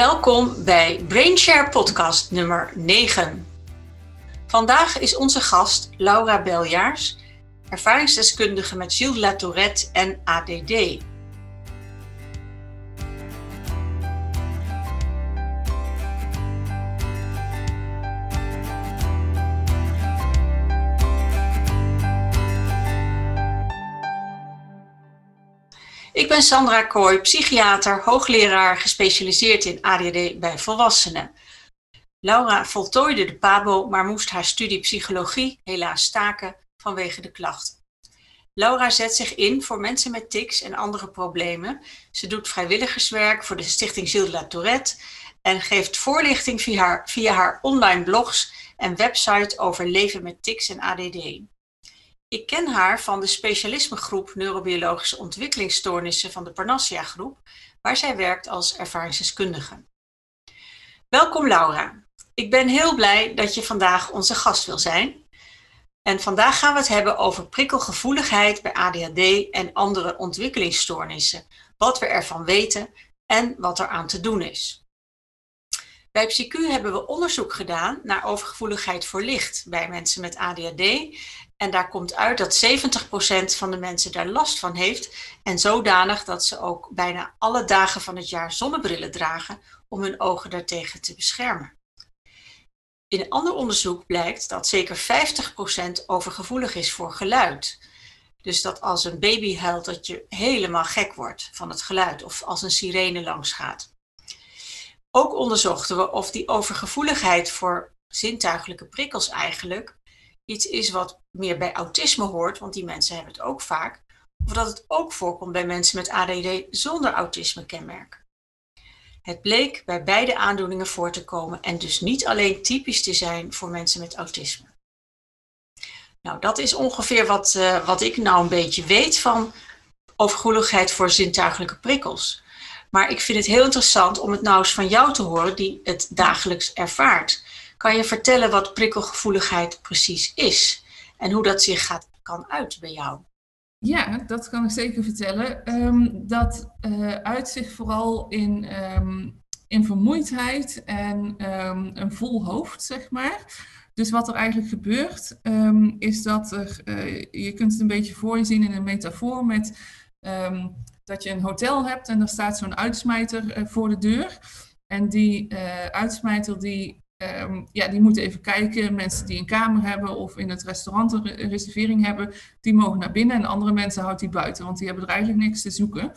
Welkom bij Brainshare podcast nummer 9. Vandaag is onze gast Laura Beljaars, ervaringsdeskundige met Gilles Latourette en ADD. Ik ben Sandra Kooi, psychiater, hoogleraar gespecialiseerd in ADD bij volwassenen. Laura voltooide de PABO, maar moest haar studie psychologie helaas staken vanwege de klachten. Laura zet zich in voor mensen met tics en andere problemen. Ze doet vrijwilligerswerk voor de Stichting Gilles de la Tourette en geeft voorlichting via haar, via haar online blogs en website over leven met tics en ADD. Ik ken haar van de specialismegroep Neurobiologische Ontwikkelingsstoornissen van de Parnassia Groep, waar zij werkt als ervaringsdeskundige. Welkom Laura. Ik ben heel blij dat je vandaag onze gast wil zijn. En vandaag gaan we het hebben over prikkelgevoeligheid bij ADHD en andere ontwikkelingsstoornissen, wat we ervan weten en wat er aan te doen is. Bij PsyQ hebben we onderzoek gedaan naar overgevoeligheid voor licht bij mensen met ADHD en daar komt uit dat 70% van de mensen daar last van heeft. En zodanig dat ze ook bijna alle dagen van het jaar zonnebrillen dragen om hun ogen daartegen te beschermen. In een ander onderzoek blijkt dat zeker 50% overgevoelig is voor geluid. Dus dat als een baby huilt, dat je helemaal gek wordt van het geluid of als een sirene langs gaat. Ook onderzochten we of die overgevoeligheid voor zintuigelijke prikkels eigenlijk iets is wat meer bij autisme hoort, want die mensen hebben het ook vaak, of dat het ook voorkomt bij mensen met ADD zonder autisme-kenmerk. Het bleek bij beide aandoeningen voor te komen en dus niet alleen typisch te zijn voor mensen met autisme. Nou, dat is ongeveer wat, uh, wat ik nou een beetje weet van overgevoeligheid voor zintuigelijke prikkels. Maar ik vind het heel interessant om het nou eens van jou te horen, die het dagelijks ervaart. Kan je vertellen wat prikkelgevoeligheid precies is en hoe dat zich gaat, kan uit bij jou? Ja, dat kan ik zeker vertellen. Ehm, dat uh, uit zich vooral in, um, in vermoeidheid en um, een vol hoofd, zeg maar. Dus wat er eigenlijk gebeurt, is dat er, uh, je kunt het een beetje voor je zien in een metafoor met dat je een hotel hebt en er staat zo'n uitsmijter uh, voor de deur. En die uitsmijter die Um, ja, die moeten even kijken. Mensen die een kamer hebben of in het restaurant een reservering hebben, die mogen naar binnen. En andere mensen houdt die buiten, want die hebben er eigenlijk niks te zoeken.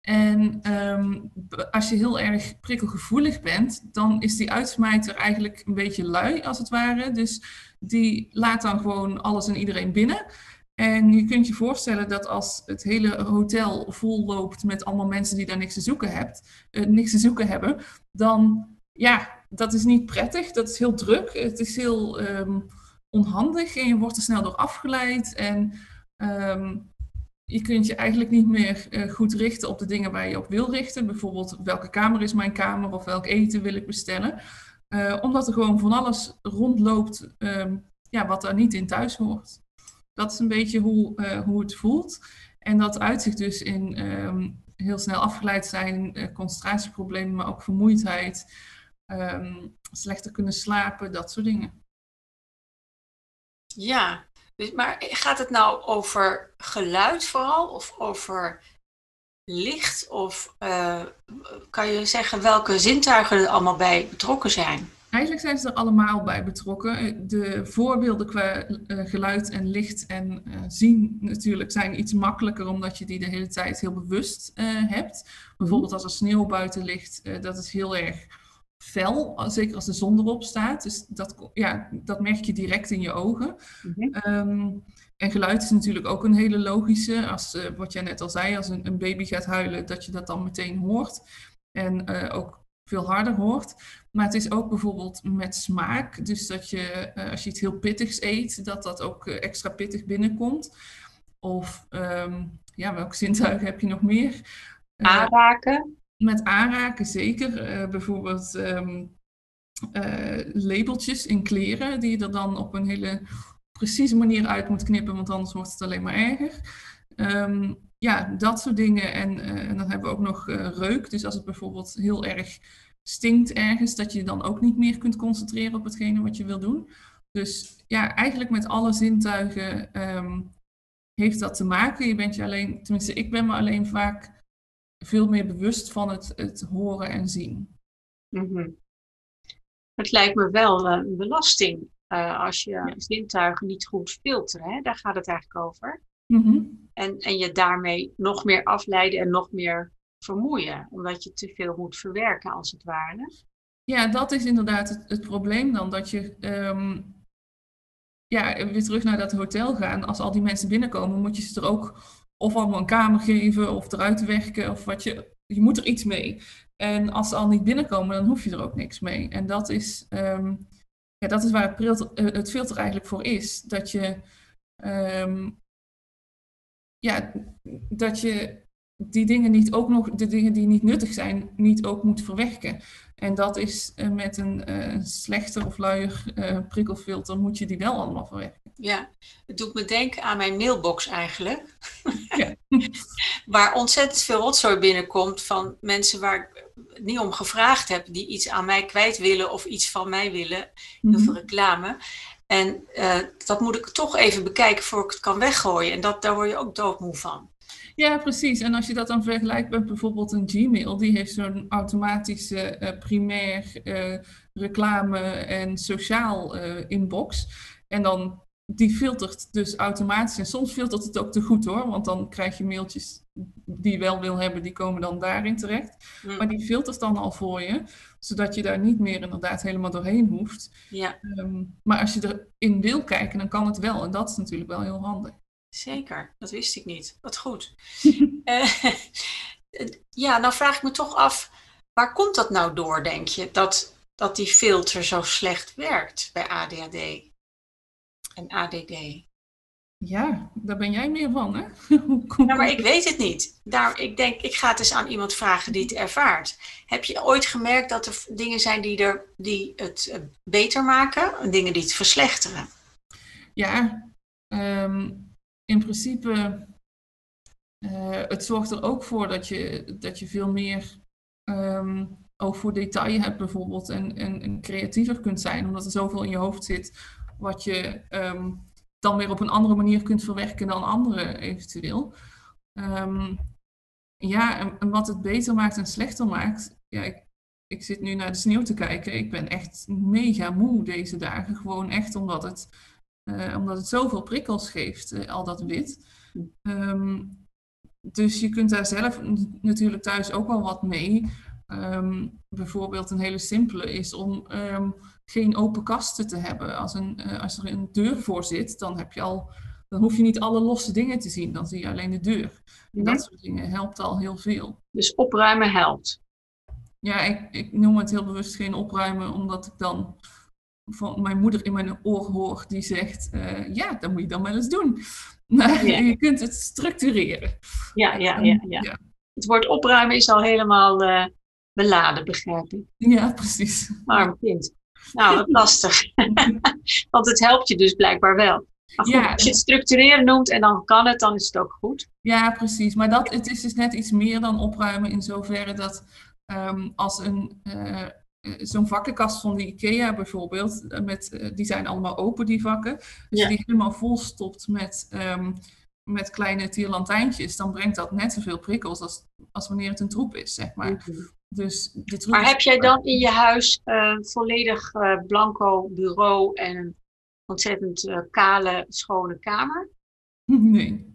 En um, als je heel erg prikkelgevoelig bent, dan is die uitsmijter eigenlijk een beetje lui, als het ware. Dus die laat dan gewoon alles en iedereen binnen. En je kunt je voorstellen dat als het hele hotel vol loopt met allemaal mensen die daar niks te zoeken, hebt, uh, niks te zoeken hebben, dan ja, dat is niet prettig. Dat is heel druk. Het is heel um, onhandig en je wordt er snel door afgeleid. En um, je kunt je eigenlijk niet meer uh, goed richten op de dingen waar je op wil richten. Bijvoorbeeld, welke kamer is mijn kamer of welk eten wil ik bestellen. Uh, omdat er gewoon van alles rondloopt um, ja, wat daar niet in thuis hoort. Dat is een beetje hoe, uh, hoe het voelt. En dat uitzicht dus in heel snel afgeleid zijn, concentratieproblemen, maar ook vermoeidheid um, slechter kunnen slapen, dat soort dingen. Ja, dus, maar gaat het nou over geluid vooral of over licht? Of uh, kan je zeggen welke zintuigen er allemaal bij betrokken zijn? Eigenlijk zijn ze er allemaal bij betrokken. De voorbeelden qua uh, geluid en licht en uh, zien natuurlijk zijn iets makkelijker omdat je die de hele tijd heel bewust hebt. Bijvoorbeeld als er sneeuw buiten ligt, dat is heel erg fel, zeker als de zon erop staat. Dus dat, ja, dat merk je direct in je ogen. Mhm. um, en geluid is natuurlijk ook een hele logische. Als, uh, wat jij net al zei, als een, een, baby gaat huilen, dat je dat dan meteen hoort. En uh, ook veel harder hoort. Maar het is ook bijvoorbeeld met smaak. Dus dat je, uh, als je iets heel pittigs eet, dat dat ook extra pittig binnenkomt. Of um, ja, welke zintuigen heb je nog meer? Aanraken. Met aanraken zeker. Uh, bijvoorbeeld um, uh, labeltjes in kleren die je er dan op een hele precieze manier uit moet knippen, want anders wordt het alleen maar erger. Um, ja, dat soort dingen. En, uh, en dan hebben we ook nog reuk. Dus als het bijvoorbeeld heel erg stinkt ergens, dat je dan ook niet meer kunt concentreren op hetgene wat je wil doen. Dus ja, eigenlijk met alle zintuigen ehm, heeft dat te maken. Je bent je alleen, tenminste, ik ben me alleen vaak veel meer bewust van het, het horen en zien. Mhm. Het lijkt me wel eh, een belasting uh, als je zintuigen niet goed filteren. Hè? Daar gaat het eigenlijk over. Mhm. en, en je daarmee nog meer afleiden en nog meer vermoeien, omdat je te veel moet verwerken als het ware. Ja, dat is inderdaad het, het probleem dan, dat je ehm, ja, weer terug naar dat hotel gaan. Als al die mensen binnenkomen, moet je ze er ook of allemaal een kamer geven of eruit werken of wat je. Je moet er iets mee. En als ze al niet binnenkomen, dan hoef je er ook niks mee. En dat is, ehm, ja, dat is waar het filter, eh, het filter eigenlijk voor is. Dat je, ehm, ja, dat je die dingen niet ook nog, de dingen die niet nuttig zijn, niet ook moet verwerken. En dat is uh, met een uh, slechter of luier uh, prikkelfilter, moet je die wel allemaal verwerken. Ja, het doet me denken aan mijn mailbox eigenlijk. Ja. waar ontzettend veel rotzooi binnenkomt van mensen waar ik niet om gevraagd heb, die iets aan mij kwijt willen of iets van mij willen. Heel mm -hmm. veel reclame. En dat moet ik toch even bekijken voor ik het kan weggooien. En dat, daar word je ook doodmoe van. Ja, precies. En als je dat dan vergelijkt met bijvoorbeeld een Gmail, die heeft zo'n automatische uh, primair uh, reclame en sociaal uh, inbox. En dan die filtert dus automatisch. En soms filtert het ook te goed hoor, want dan krijg je mailtjes die je wel wil hebben, die komen dan daarin terecht. Mm. Maar die filtert dan al voor je, zodat je daar niet meer inderdaad helemaal doorheen hoeft. Ja. Um, maar als je erin wil kijken, dan kan het wel. En dat is natuurlijk wel heel handig. Zeker, dat wist ik niet. Wat goed. uh, ja, nou vraag ik me toch af, waar komt dat nou door, denk je, dat, dat die filter zo slecht werkt bij ADHD en ADD? Ja, daar ben jij meer van, hè? maar ik weet het niet. Daar, ik denk, ik ga het eens aan iemand vragen die het ervaart. Heb je ooit gemerkt dat er dingen zijn die, er, die het eh, beter maken en dingen die het verslechteren? Ja, um, in principe, uh, het zorgt er ook voor dat je, dat je veel meer um, oog voor detail hebt bijvoorbeeld en, en, creatiever kunt zijn, omdat er zoveel in je hoofd zit wat je um, dan weer op een andere manier kunt verwerken dan anderen eventueel. Um, ja, en, en, wat het beter maakt en slechter maakt, ja, ik, ik zit nu naar de sneeuw te kijken. Ik ben echt mega moe deze dagen. Gewoon echt omdat het uh, omdat het zoveel prikkels geeft, uh, al dat wit. Um, dus je kunt daar zelf natuurlijk thuis ook wel wat mee. Um, bijvoorbeeld een hele simpele is om um, geen open kasten te hebben. Als, een, uh, als er een deur voor zit, dan, heb je al, dan hoef je niet alle losse dingen te zien. Dan zie je alleen de deur. En dat soort dingen helpt al heel veel. Dus opruimen helpt? Ja, ik, ik noem het heel bewust geen opruimen, omdat ik dan van mijn moeder in mijn oor hoor die zegt, uh, ja, dat moet je dan wel eens doen. Maar ja. je kunt het structureren. Ja, ja, ja, ja. ja. Het woord opruimen is al helemaal uh, beladen, begrijp ik. Ja, precies. Arm kind. Nou, wat lastig. Want het helpt je dus blijkbaar wel. Goed, ja, als je het structureren noemt en dan kan het, dan is het ook goed. Ja, precies. Maar dat, het is dus net iets meer dan opruimen in zoverre dat um, als een... Uh, eh, zo'n vakkenkast van de IKEA bijvoorbeeld, eh, met, eh, die zijn allemaal open, die vakken. Dus ja. die helemaal vol stopt met, um, met kleine tierlantijntjes, dan brengt dat net zoveel prikkels als, als wanneer het een troep is, zeg maar. Mm -hmm. Dus de troep maar heb jij dan in je huis een uh, volledig uh, blanco bureau en een ontzettend uh, kale, schone kamer? Nee.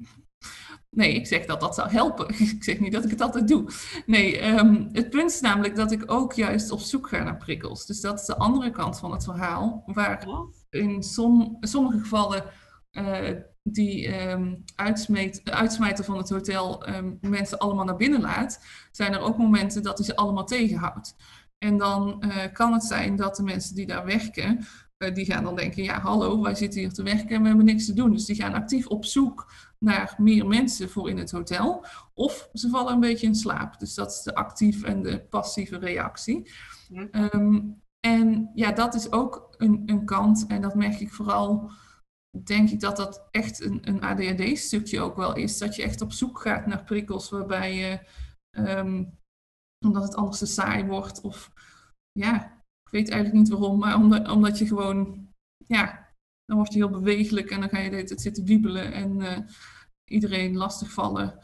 Nee, ik zeg dat dat zou helpen. Ik zeg niet dat ik het altijd doe. Nee, um, het punt is namelijk dat ik ook juist op zoek ga naar prikkels. Dus dat is de andere kant van het verhaal. Waar in som, sommige gevallen uh, die um, uitsmeet, uitsmijter van het hotel um, mensen allemaal naar binnen laat, zijn er ook momenten dat hij ze allemaal tegenhoudt. En dan uh, kan het zijn dat de mensen die daar werken, die gaan dan denken, ja hallo, wij zitten hier te werken en we hebben niks te doen. Dus die gaan actief op zoek naar meer mensen voor in het hotel. Of ze vallen een beetje in slaap. Dus dat is de actieve en de passieve reactie. Ja. Um, en ja, dat is ook een, een kant. En dat merk ik vooral, denk ik dat dat echt een, een ADHD-stukje ook wel is. Dat je echt op zoek gaat naar prikkels waarbij je, um, omdat het anders te saai wordt of ja, ik weet eigenlijk niet waarom, maar omdat, omdat je gewoon, ja, dan word je heel bewegelijk en dan ga je het zitten wiebelen en uh, iedereen lastigvallen.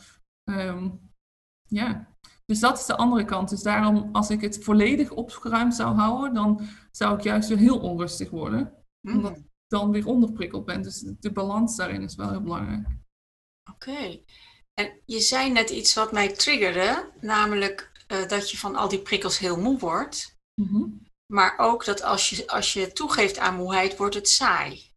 Um, ja, dus dat is de andere kant. Dus daarom, als ik het volledig opgeruimd zou houden, dan zou ik juist weer heel onrustig worden. Mm. Omdat ik dan weer onderprikkeld ben. Dus de balans daarin is wel heel belangrijk. Oké. En je zei net iets wat mij triggerde, namelijk uh, dat je van al die prikkels heel moe wordt. Mm Maar ook dat als je, als je toegeeft aan moeheid, wordt het saai.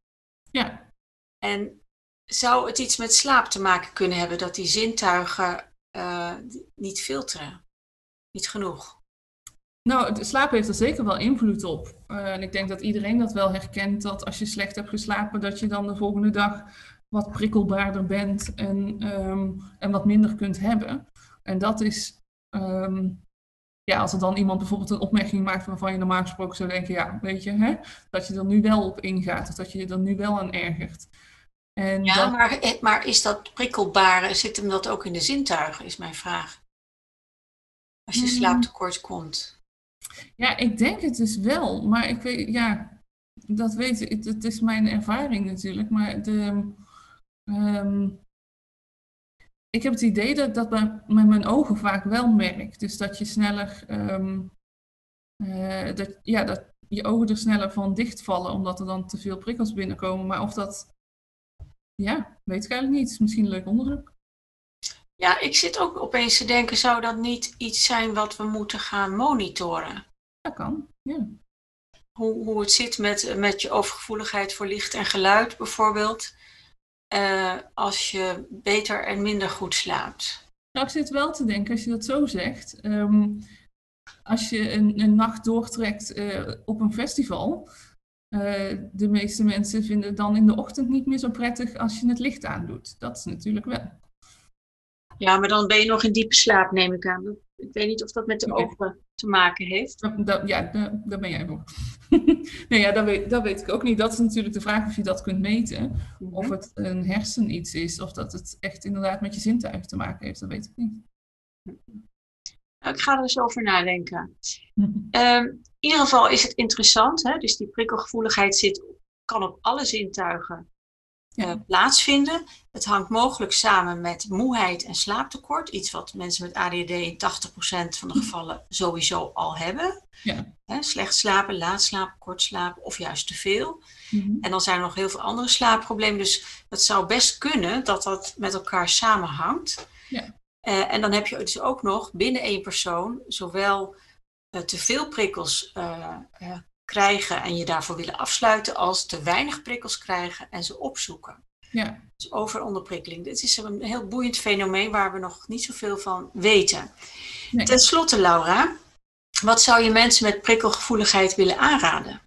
Ja. En zou het iets met slaap te maken kunnen hebben, dat die zintuigen uh, niet filteren? Niet genoeg? Nou, slaap heeft er zeker wel invloed op. Uh, en ik denk dat iedereen dat wel herkent, dat als je slecht hebt geslapen, dat je dan de volgende dag wat prikkelbaarder bent en, um, en wat minder kunt hebben. En dat is, um, ja, als er dan iemand bijvoorbeeld een opmerking maakt waarvan je normaal gesproken zou denken, ja, weet je, hè, dat je er nu wel op ingaat, of dat je je er nu wel aan ergert. En ja, maar, eh, maar is dat prikkelbare, zit hem dat ook in de zintuigen, is mijn vraag. Als je hmm. slaaptekort komt. Ja, ik denk het dus wel, maar ik weet, ja, dat weet ik, het is mijn ervaring natuurlijk, maar de, Um, ik heb het idee dat dat met mijn ogen vaak wel merk. Dus dat je sneller, um, uh, dat, ja, dat je ogen er sneller van dichtvallen omdat er dan te veel prikkels binnenkomen. Maar of dat, ja, weet ik eigenlijk niet. Misschien een leuk onderzoek. Ja, ik zit ook opeens te denken, zou dat niet iets zijn wat we moeten gaan monitoren? Dat kan, ja. Hoe, hoe het zit met, met je overgevoeligheid voor licht en geluid bijvoorbeeld. Uh, als je beter en minder goed slaapt. Nou, ik zit wel te denken, als je dat zo zegt. Um, als je een, een nacht doortrekt uh, op een festival. Uh, de meeste mensen vinden het dan in de ochtend niet meer zo prettig als je het licht aandoet. Dat is natuurlijk wel. Ja, maar dan ben je nog in diepe slaap, neem ik aan. Ik weet niet of dat met de ogen te maken heeft. ja, daar, ben jij voor. nee, ja, dat weet, dat weet ik ook niet. Dat is natuurlijk de vraag of je dat kunt meten. Mhm. Of het een hersen iets is, of dat het echt inderdaad met je zintuigen te maken heeft, dat weet ik niet. Nou, ik ga er eens over nadenken. um, in ieder geval is het interessant, hè? dus die prikkelgevoeligheid zit, kan op alle zintuigen uh, plaatsvinden. Het hangt mogelijk samen met moeheid en slaaptekort. Iets wat mensen met ADD in 80% van de gevallen sowieso al hebben. Ja. slecht slapen, laat slapen, kort slapen of juist te veel. Mhm. En dan zijn er nog heel veel andere slaapproblemen. Dus het zou best kunnen dat dat met elkaar samenhangt. Ja. Uh, en dan heb je dus ook nog binnen één persoon zowel uh, te veel prikkels krijgen en je daarvoor willen afsluiten, als te weinig prikkels krijgen en ze opzoeken. Ja. Dus overonderprikkeling. Dit is een heel boeiend fenomeen waar we nog niet zoveel van weten. Nee. Ten slotte, Laura, wat zou je mensen met prikkelgevoeligheid willen aanraden?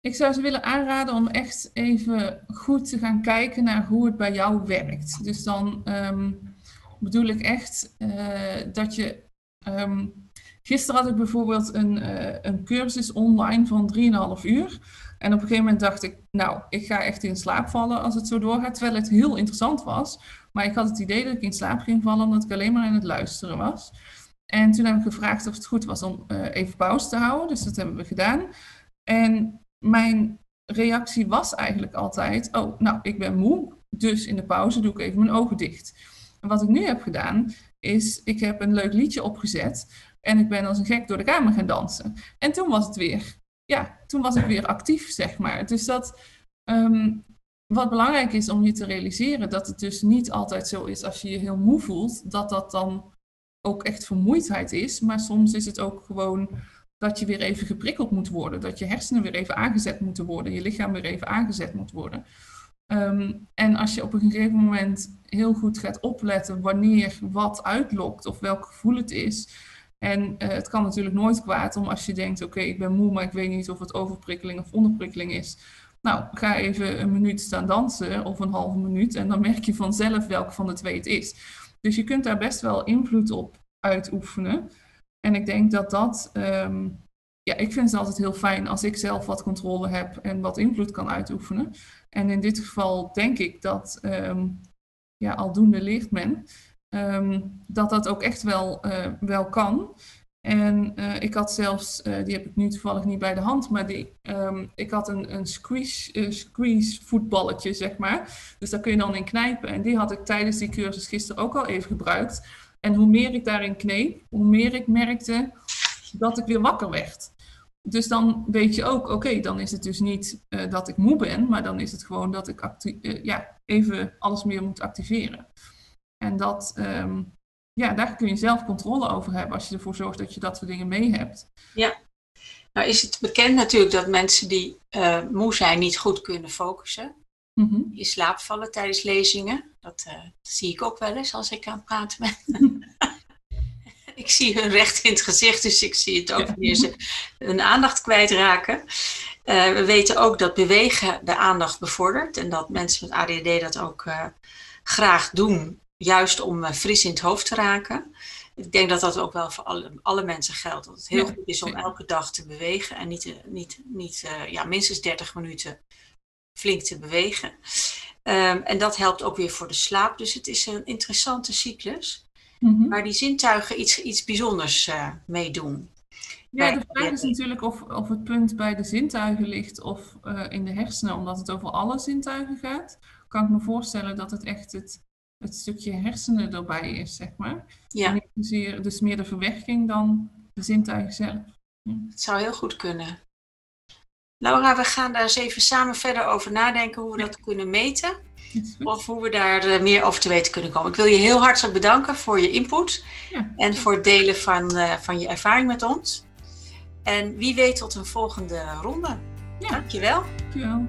Ik zou ze willen aanraden om echt even goed te gaan kijken naar hoe het bij jou werkt. Dus dan um, bedoel ik echt uh, dat je um, Gisteren had ik bijvoorbeeld een, uh, een cursus online van 3,5 uur. En op een gegeven moment dacht ik, nou, ik ga echt in slaap vallen als het zo doorgaat. Terwijl het heel interessant was. Maar ik had het idee dat ik in slaap ging vallen omdat ik alleen maar aan het luisteren was. En toen heb ik gevraagd of het goed was om uh, even pauze te houden. Dus dat hebben we gedaan. En mijn reactie was eigenlijk altijd, oh, nou, ik ben moe. Dus in de pauze doe ik even mijn ogen dicht. En wat ik nu heb gedaan, is ik heb een leuk liedje opgezet en ik ben als een gek door de kamer gaan dansen. En toen was het weer, ja, toen was ik weer actief, zeg maar. Dus dat, um, wat belangrijk is om je te realiseren, dat het dus niet altijd zo is als je je heel moe voelt, dat dat dan ook echt vermoeidheid is. Maar soms is het ook gewoon dat je weer even geprikkeld moet worden. Dat je hersenen weer even aangezet moeten worden. Je lichaam weer even aangezet moet worden. Um, en als je op een gegeven moment heel goed gaat opletten wanneer wat uitlokt of welk gevoel het is, en uh, het kan natuurlijk nooit kwaad om als je denkt, oké, ik ben moe, maar ik weet niet of het overprikkeling of onderprikkeling is. Nou, ga even een minuut staan dansen of een halve minuut en dan merk je vanzelf welke van de twee het is. Dus je kunt daar best wel invloed op uitoefenen. En ik denk dat dat, um, ja, ik vind het altijd heel fijn als ik zelf wat controle heb en wat invloed kan uitoefenen. En in dit geval denk ik dat, um, ja, aldoende leert men. Um, dat dat ook echt wel, uh, wel kan. En uh, ik had zelfs, uh, die heb ik nu toevallig niet bij de hand, maar die, um, ik had een, een squeeze, squeeze voetballetje, zeg maar. Dus daar kun je dan in knijpen. En die had ik tijdens die cursus gisteren ook al even gebruikt. En hoe meer ik daarin kneep, hoe meer ik merkte dat ik weer wakker werd. Dus dan weet je ook, oké, dan is het dus niet dat ik moe ben, maar dan is het gewoon dat ik ja, even alles meer moet activeren. En dat, um, ja, daar kun je zelf controle over hebben als je ervoor zorgt dat je dat soort dingen mee hebt. Ja, nou is het bekend natuurlijk dat mensen die uh, moe zijn niet goed kunnen focussen. Mm In slaap vallen tijdens lezingen. Dat, uh, zie ik ook wel eens als ik aan het praten ben. ik zie hun recht in het gezicht, dus ik zie het ook wanneer ze hun aandacht kwijtraken. Uh, we weten ook dat bewegen de aandacht bevordert en dat mensen met ADD dat ook graag doen juist om eh, fris in het hoofd te raken. Ik denk dat dat ook wel voor alle, alle mensen geldt. Dat het heel goed is om elke dag te bewegen en niet, eh, niet, niet uh, ja, minstens 30 minuten flink te bewegen. Um, en dat helpt ook weer voor de slaap. Dus het is een interessante cyclus. Mm -hmm. Waar die zintuigen iets, iets bijzonders uh, mee doen. Ja, de vraag is natuurlijk of, of het punt bij de zintuigen ligt of uh, in de hersenen, omdat het over alle zintuigen gaat. Kan ik me voorstellen dat het echt het het stukje hersenen erbij is, zeg maar. Ja. niet dus meer de verwerking dan de zintuigen zelf. Ja. Het zou heel goed kunnen. Laura, we gaan daar eens even samen verder over nadenken hoe we dat kunnen meten. Of hoe we daar eh, meer over te weten kunnen komen. Ik wil je heel hartelijk bedanken voor je input ja. en voor het delen van, uh, van je ervaring met ons. En wie weet tot een volgende ronde. Ja. Dankjewel. Dankjewel.